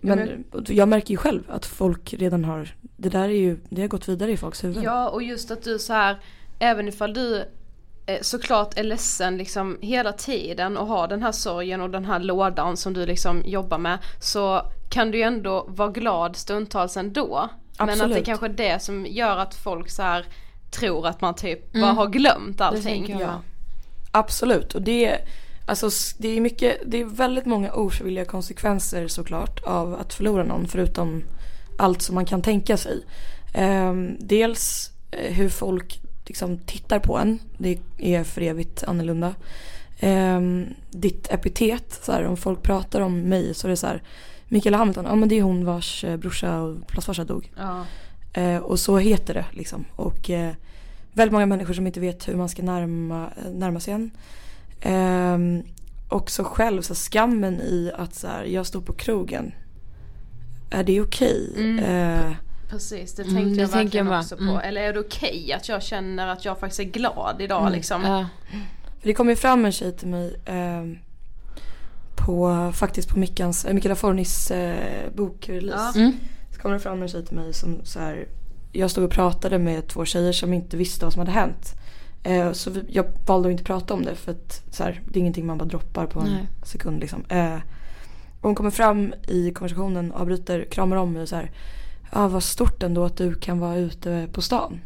men jag märker ju själv att folk redan har, det där är ju, det har gått vidare i folks huvuden. Ja och just att du så här, även ifall du såklart är ledsen liksom hela tiden och har den här sorgen och den här lådan som du liksom jobbar med så kan du ju ändå vara glad stundtals ändå. Men att det Absolut. kanske är det som gör att folk så här tror att man typ bara har glömt allting. Ja. Absolut och det är, alltså, det är mycket, det är väldigt många ofrivilliga konsekvenser såklart av att förlora någon förutom allt som man kan tänka sig. Ehm, dels eh, hur folk liksom tittar på en, det är för evigt annorlunda. Um, ditt epitet, så här, om folk pratar om mig så är det så här Mikael Hamilton, ja men det är hon vars eh, brorsa och plastfarsa dog. Ja. Eh, och så heter det liksom. Och eh, väldigt många människor som inte vet hur man ska närma, närma sig en. Eh, också själv, så skammen i att så här, jag står på krogen. Är det okej? Okay? Mm. Eh, Precis, det Mm, tänkte det jag tänker verkligen jag också på. Mm. Eller är det okej att jag känner att jag faktiskt är glad idag liksom? Ja. För det kom ju fram en tjej till mig eh, på, faktiskt på Mickans, äh, Mikaela Fornis eh, bokrelease. Ja. Mm. Så kom det fram en tjej till mig som så här, jag stod och pratade med två tjejer som inte visste vad som hade hänt. Eh, så vi, jag valde att inte prata om det för att så här, det är ingenting man bara droppar på en Nej. sekund liksom. Eh, och hon kommer fram i konversationen, avbryter, kramar om mig och så här. Ja vad stort ändå att du kan vara ute på stan.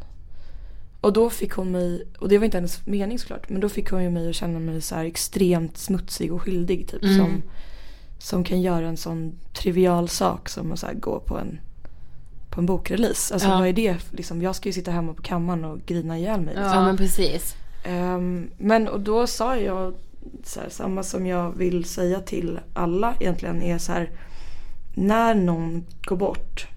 Och då fick hon mig, och det var inte hennes mening såklart, men då fick hon ju mig att känna mig så extremt smutsig och skyldig typ. Mm. Som, som kan göra en sån trivial sak som att så gå på en, på en bokrelease. Alltså Ja. vad är det? Liksom, jag ska ju sitta hemma på kammaren och grina ihjäl mig. Liksom. ja men precis. Ehm, men och då sa jag här, samma som jag vill säga till alla egentligen är så här. När någon går bort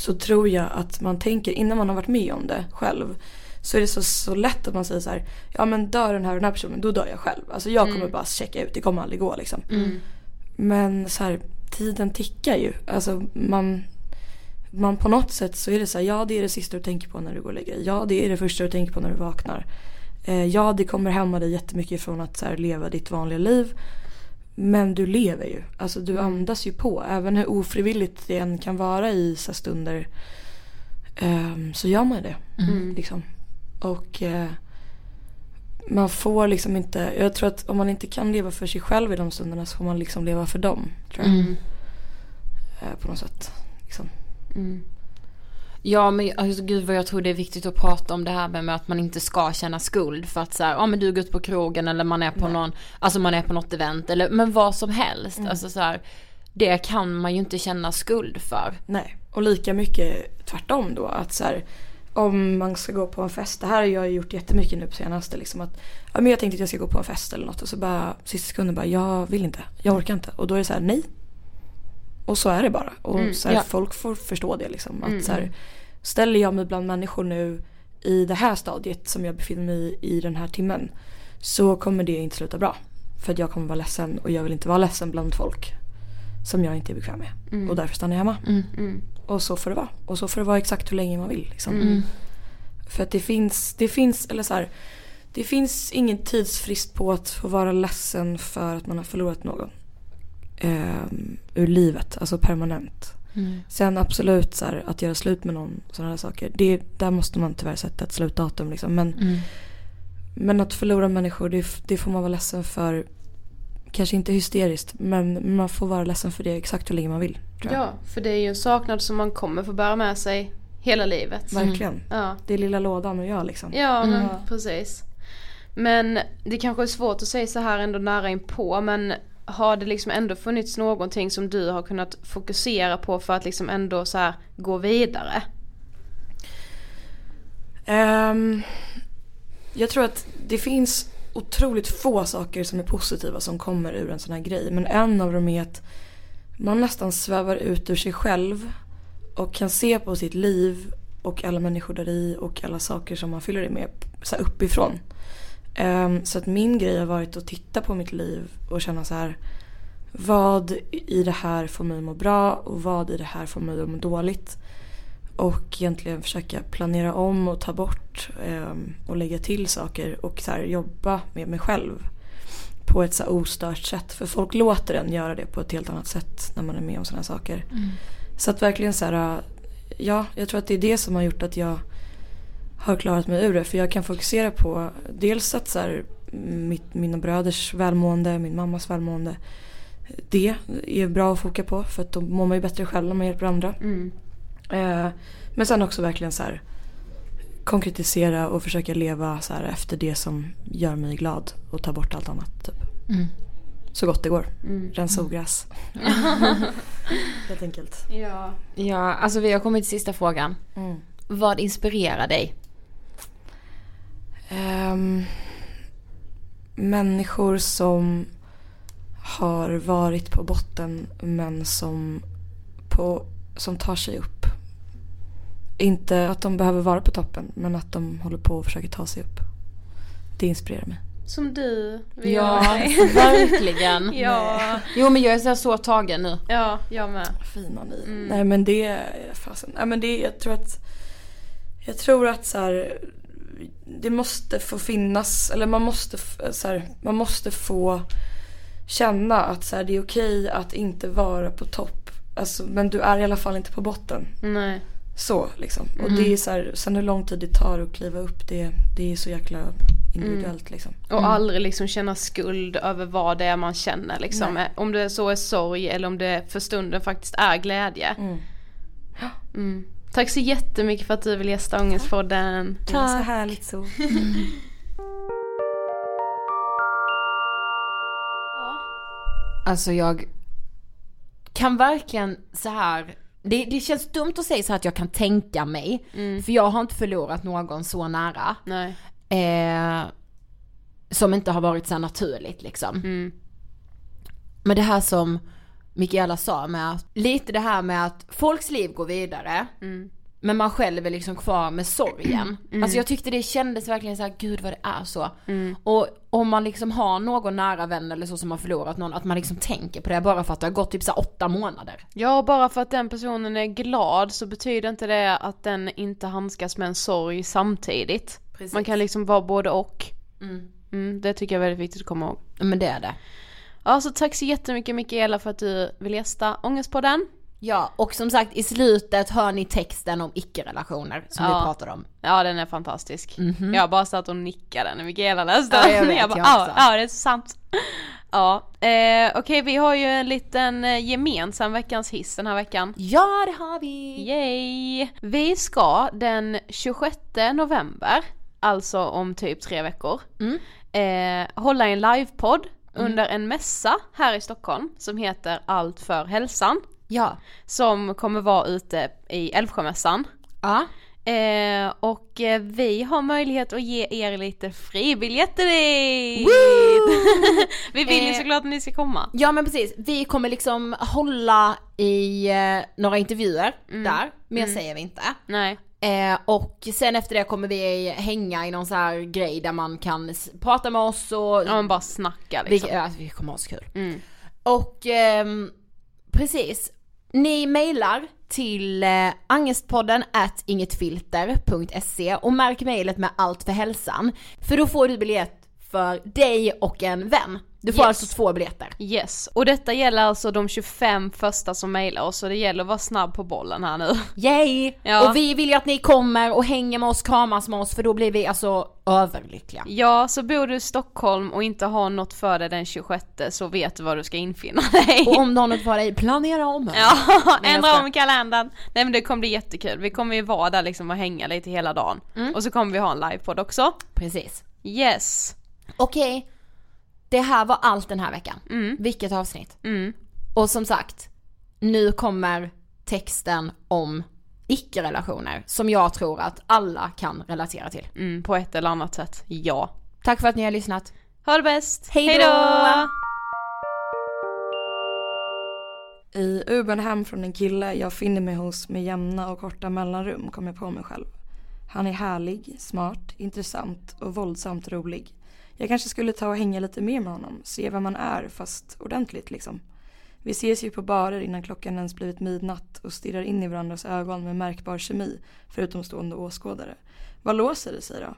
så tror jag att man tänker innan man har varit med om det själv. Så är det så, så lätt att man säger så här. Ja men dör den här och den här personen då dör jag själv. Alltså jag kommer bara checka ut, det kommer aldrig gå liksom. Mm. Men så här, tiden tickar ju. Alltså man, man på något sätt så är det så här, ja det är det sista du tänker på när du går och lägger dig. Ja det är det första du tänker på när du vaknar. Eh, ja det kommer hämma dig jättemycket från att så här, leva ditt vanliga liv. Men du lever ju. Alltså du andas ju på. Även hur ofrivilligt det än kan vara i så stunder. ehm, så gör man det. Mm. Liksom. Och eh, man får liksom inte, jag tror att om man inte kan leva för sig själv i de stunderna så får man liksom leva för dem. Tror jag. Mm. Eh, på något sätt. Liksom. Mm. Ja men alltså, gud vad jag tror det är viktigt att prata om det här med, att man inte ska känna skuld för att så här, ja men du går ut på krogen eller man är på någon, alltså man är på något event eller men vad som helst. Alltså så här, det kan man ju inte känna skuld för. Nej, och lika mycket tvärtom då. Att så här, om man ska gå på en fest, det här har jag gjort jättemycket nu på senaste. Liksom att, ja, men jag tänkte att jag ska gå på en fest eller något och så bara sista sekunden bara, jag vill inte, jag orkar inte. Och då är det så här, nej. Och så är det bara. Och så här, ja. folk får förstå det liksom. Att så här, ställer jag mig bland människor nu i det här stadiet som jag befinner mig i i den här timmen. Så kommer det inte sluta bra. För att jag kommer vara ledsen och jag vill inte vara ledsen bland folk. Som jag inte är bekväm med. Och därför stannar jag hemma. Mm. Och så får det vara. Och så får det vara exakt hur länge man vill. Liksom. Mm. För att det finns, det finns, eller så här, det finns ingen tidsfrist på att få vara ledsen för att man har förlorat någon. Ehm, ur livet, alltså permanent. Mm. Sen absolut så här, att göra slut med någon, sådana här saker. Det, där måste man tyvärr sätta ett slutdatum liksom. Men, Mm. men att förlora människor, det, det får man vara ledsen för. Kanske inte hysteriskt, men man får vara ledsen för det exakt hur länge man vill. Ja, för det är ju en saknad som man kommer få bära med sig hela livet. Verkligen. Ja, Det är lilla lådan och jag liksom. ja men precis. Men det kanske är svårt att säga så här ändå nära in på men har det liksom ändå funnits någonting som du har kunnat fokusera på för att liksom ändå så här gå vidare? Um, jag tror att det finns otroligt få saker som är positiva som kommer ur en sån här grej. Men en av dem är att man nästan svävar ut ur sig själv och kan se på sitt liv och alla människor där i och alla saker som man fyller det med så här uppifrån. Ehm, så att min grej har varit att titta på mitt liv och känna så här vad i det här får mig att må bra och vad i det här får mig att må dåligt. Och egentligen försöka planera om och ta bort ehm, och lägga till saker och så här, jobba med mig själv. På ett så ostört sätt. För folk låter en göra det på ett helt annat sätt när man är med om sådana saker. Så att verkligen så här, ja jag tror att det är det som har gjort att jag har klarat mig ur det. För jag kan fokusera på dels att så här, mitt, mina bröders välmående, min mammas välmående. Det är bra att foka på för att då mår man ju bättre själv när man hjälper andra. Mm. Eh, men sen också verkligen så här konkretisera och försöka leva så här efter det som gör mig glad och ta bort allt annat. Typ. Mm. Så gott det går. Mm. Rensa ogräs. Helt enkelt. Ja. Ja, alltså vi har kommit till sista frågan. Mm. Vad inspirerar dig? Ehm, människor som har varit på botten men som, på, som tar sig upp. Inte att de behöver vara på toppen men att de håller på och försöker ta sig upp. Det inspirerar mig. Som du vill Ja, verkligen. ja. Jo men jag är så, här så tagen nu. ja, jag med. Fina ni. Mm. Nej men det är fasen. Nej men det jag tror att Jag tror att så här, Det måste få finnas eller man måste så här, Man måste få Känna att så här, det är okej att inte vara på topp. Alltså, men du är i alla fall inte på botten. Nej. Så liksom. Och Mm. det är så här, sen hur lång tid det tar att kliva upp det, det är så jäkla individuellt liksom. Och aldrig liksom känna skuld över vad det är man känner liksom. Nej. Om det så är sorg eller om det för stunden faktiskt är glädje. Mm. Mm. Tack så jättemycket för att du vill gästa Ångestpodden. Det var så härligt så. Alltså jag kan verkligen så här. Det, det känns dumt att säga så här att jag kan tänka mig. För jag har inte förlorat någon så nära. Nej. Eh, som inte har varit så här naturligt liksom. Mm. Men det här som Mikaela sa med att, lite det här med att folks liv går vidare. Mm. Men man själv är liksom kvar med sorgen. Alltså jag tyckte det kändes verkligen så här, gud vad det är så. Och om man liksom har någon nära vän eller så som har förlorat någon, att man liksom tänker på det bara för att det har gått typ så här åtta månader. Ja, bara för att den personen är glad så betyder inte det att den inte handskas med en sorg samtidigt. Precis. Man kan liksom vara både och. Mm. Mm, det tycker jag är väldigt viktigt att komma ihåg. Men det är det. Ja, så tack så jättemycket Mikaela för att du vill gästa Ångestpodden. Ja, och som sagt i slutet hör ni texten om icke-relationer som Ja. vi pratade om. Ja, den är fantastisk. Jag bara satt och nickade när Mikaela läste Ja, jag vet, bara, jag ja, också. ja, det är så sant. Ja, eh, okej vi har ju en liten eh, gemensam veckans hiss den här veckan. Ja, det har vi! Yay! Vi ska den 26 november, alltså om typ tre veckor, Mm. eh, hålla en livepodd under en mässa här i Stockholm som heter Allt för hälsan. Ja. Som kommer vara ute i Älvsjömässan. Ja. Eh, och eh, vi har möjlighet att ge er lite fribiljetter dit! vi vill ju Eh. såklart att ni ska komma. Ja men precis, vi kommer liksom hålla i eh, några intervjuer där, mer säger vi inte. Nej. Eh, och sen efter det kommer vi hänga i någon så här grej där man kan prata med oss och Ja men bara snacka vi, liksom. ja, vi kommer ha så kul. Mm. Och ehm, precis, ni mejlar till eh, angestpodden at ingetfilter.se och märk mejlet med allt för hälsan. För då får du biljett för dig och en vän. Du får Yes. alltså två biljetter. Yes, och detta gäller alltså de 25 första som mejlar oss så det gäller att vara snabb på bollen här nu. Yay! Ja. Och vi vill ju att ni kommer och hänger med oss, kramas med oss för då blir vi alltså överlyckliga. Ja, så bor du i Stockholm och inte har något för dig den 26 så vet du var du ska infinna dig. Och om du har något för dig, planera om. Ja, ändra om kalendern. Nej men det kommer bli jättekul. Vi kommer ju vara där liksom och hänga lite hela dagen. Mm. Och så kommer vi ha en livepodd också. Precis. Yes. Okej, det här var allt den här veckan. Mm. Vilket avsnitt. Mm. Och som sagt, nu kommer texten om icke-relationer som jag tror att alla kan relatera till. Mm, på ett eller annat sätt, ja. Tack för att ni har lyssnat. Ha det bäst! Hej då! I Ubern hem från en kille jag finner mig hos med jämna och korta mellanrum kom jag på mig själv. Han är härlig, smart, intressant och våldsamt rolig. Jag kanske skulle ta och hänga lite mer med honom, se vem man är fast ordentligt liksom. Vi ses ju på barer innan klockan ens blivit midnatt och stirrar in i varandras ögon med märkbar kemi för utomstående åskådare. Vad låser det sig då?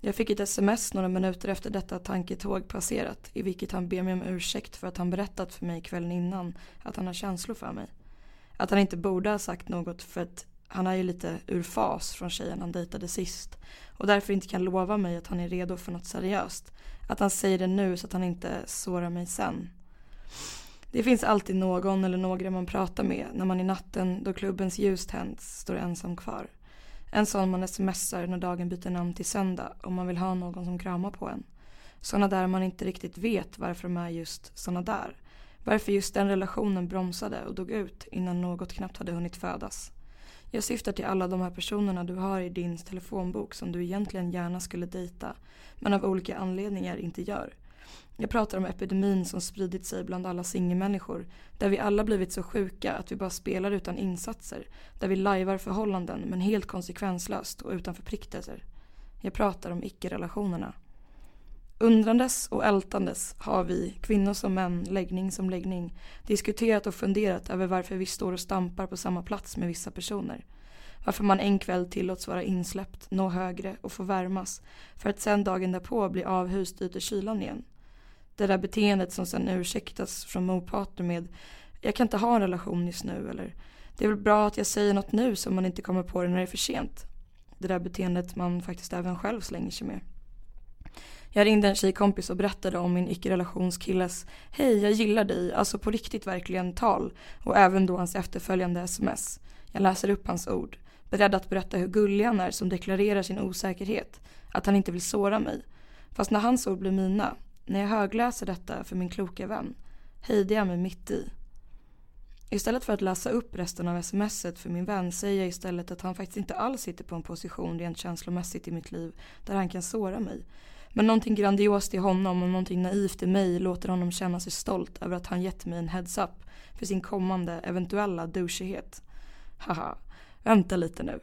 Jag fick ett sms några minuter efter detta tanketåg passerat i vilket han ber mig om ursäkt för att han berättat för mig kvällen innan att han har känslor för mig. Att han inte borde ha sagt något för att han är ju lite ur fas från tjejen han dejtade sist och därför inte kan lova mig att han är redo för något seriöst. Att han säger det nu så att han inte sårar mig sen. Det finns alltid någon eller några man pratar med när man i natten då klubbens ljus tänds står ensam kvar. En sån man smsar när dagen byter namn till söndag om man vill ha någon som kramar på en. Såna där man inte riktigt vet varför de är just såna där. Varför just den relationen bromsade och dog ut innan något knappt hade hunnit födas. Jag syftar till alla de här personerna du har i din telefonbok som du egentligen gärna skulle dejta men av olika anledningar inte gör. Jag pratar om epidemin som spridit sig bland alla singelmänniskor där vi alla blivit så sjuka att vi bara spelar utan insatser där vi lajvar förhållanden men helt konsekvenslöst och utan förpliktelser. Jag pratar om icke-relationerna. Undrandes och ältandes har vi, kvinnor som män, läggning som läggning, diskuterat och funderat över varför vi står och stampar på samma plats med vissa personer. Varför man en kväll tillåts vara insläppt, nå högre och få värmas för att sen dagen därpå bli avhyst ut i kylan igen. Det där beteendet som sen ursäktas från motparter med jag kan inte ha en relation just nu eller det är väl bra att jag säger något nu så man inte kommer på det när det är för sent. Det där beteendet man faktiskt även själv slänger sig med. Jag ringde en tjejkompis och berättade om min icke-relationskilles Hej, jag gillar dig, alltså på riktigt verkligen tal och även då hans efterföljande sms. Jag läser upp hans ord, beredd att berätta hur gullig han är som deklarerar sin osäkerhet, att han inte vill såra mig. Fast när hans ord blir mina, när jag högläser detta för min kloka vän, hejdar jag mig mitt i. Istället för att läsa upp resten av smset för min vän säger jag istället att han faktiskt inte alls sitter på en position rent känslomässigt i mitt liv där han kan såra mig. Men någonting grandiost i honom och någonting naivt i mig låter honom känna sig stolt över att han gett mig en heads-up för sin kommande eventuella douchighet. Haha, vänta lite nu.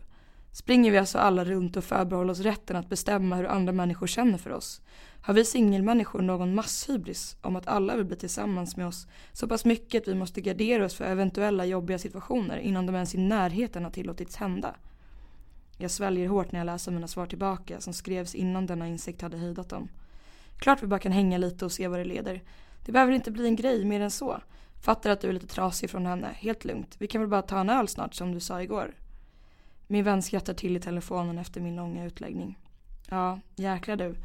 Springer vi alltså alla runt och förbehåller oss rätten att bestämma hur andra människor känner för oss? Har vi singelmänniskor någon masshybris om att alla vill bli tillsammans med oss så pass mycket att vi måste gardera oss för eventuella jobbiga situationer innan de ens i närheten har tillåtits hända? Jag sväljer hårt när jag läser mina svar tillbaka som skrevs innan denna insikt hade hejdat dem. Klart vi bara kan hänga lite och se vad det leder. Det behöver inte bli en grej mer än så. Fattar att du är lite trasig från henne, helt lugnt. Vi kan väl bara ta en öl snart som du sa igår. Min vän skrattar till i telefonen efter min långa utläggning. Ja, jäklar du.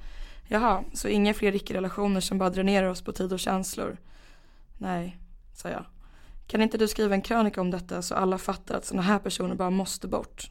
Jaha, så inga fler icke-relationer som bara dränerar oss på tid och känslor? Nej, sa jag. Kan inte du skriva en krönika om detta så alla fattar att sådana här personer bara måste bort?